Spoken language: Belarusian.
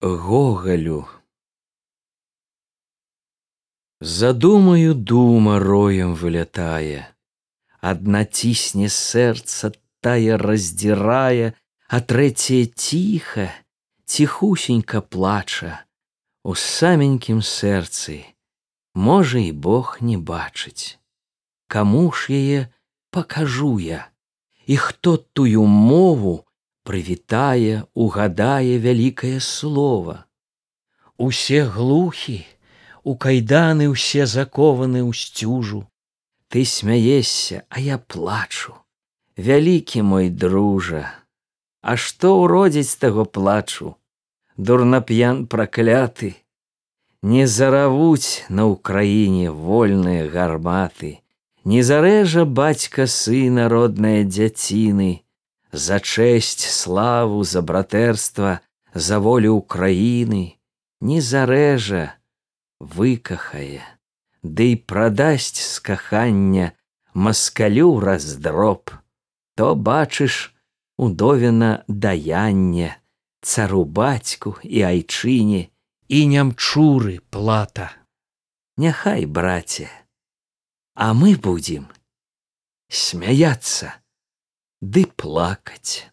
гоголю. Задумаю дума роем вылятае адна цісне сэрца тая раздзірае а трэцяе ціха ціхусенька плача у саменькім сэрцы. Можа і бог не бачыць. Каму ж яе пакажу я? І хто тую мову прывітае угадае вялікае слово усе глухі у кайданы ўсе закованы ў сцюжу. Ты смяешся а я плачу. Вялікі мой дружа а што ўродзіць таго плачу? Дурнап'ян пракляты. Не заравуць на ўкраіне вольныя гарматы. Не зарэжа бацька сына родныя дзяціны за чэсць славу за братэрства за волю ўкраіны не зарэжа выкахае, ды і прадасць з кахання маскалю раздроб, то бачыш удовіна даяння, цару бацьку і айчыне і нямчуры плата. Няхай, браце, а мы будзем смяяться ды плакаць.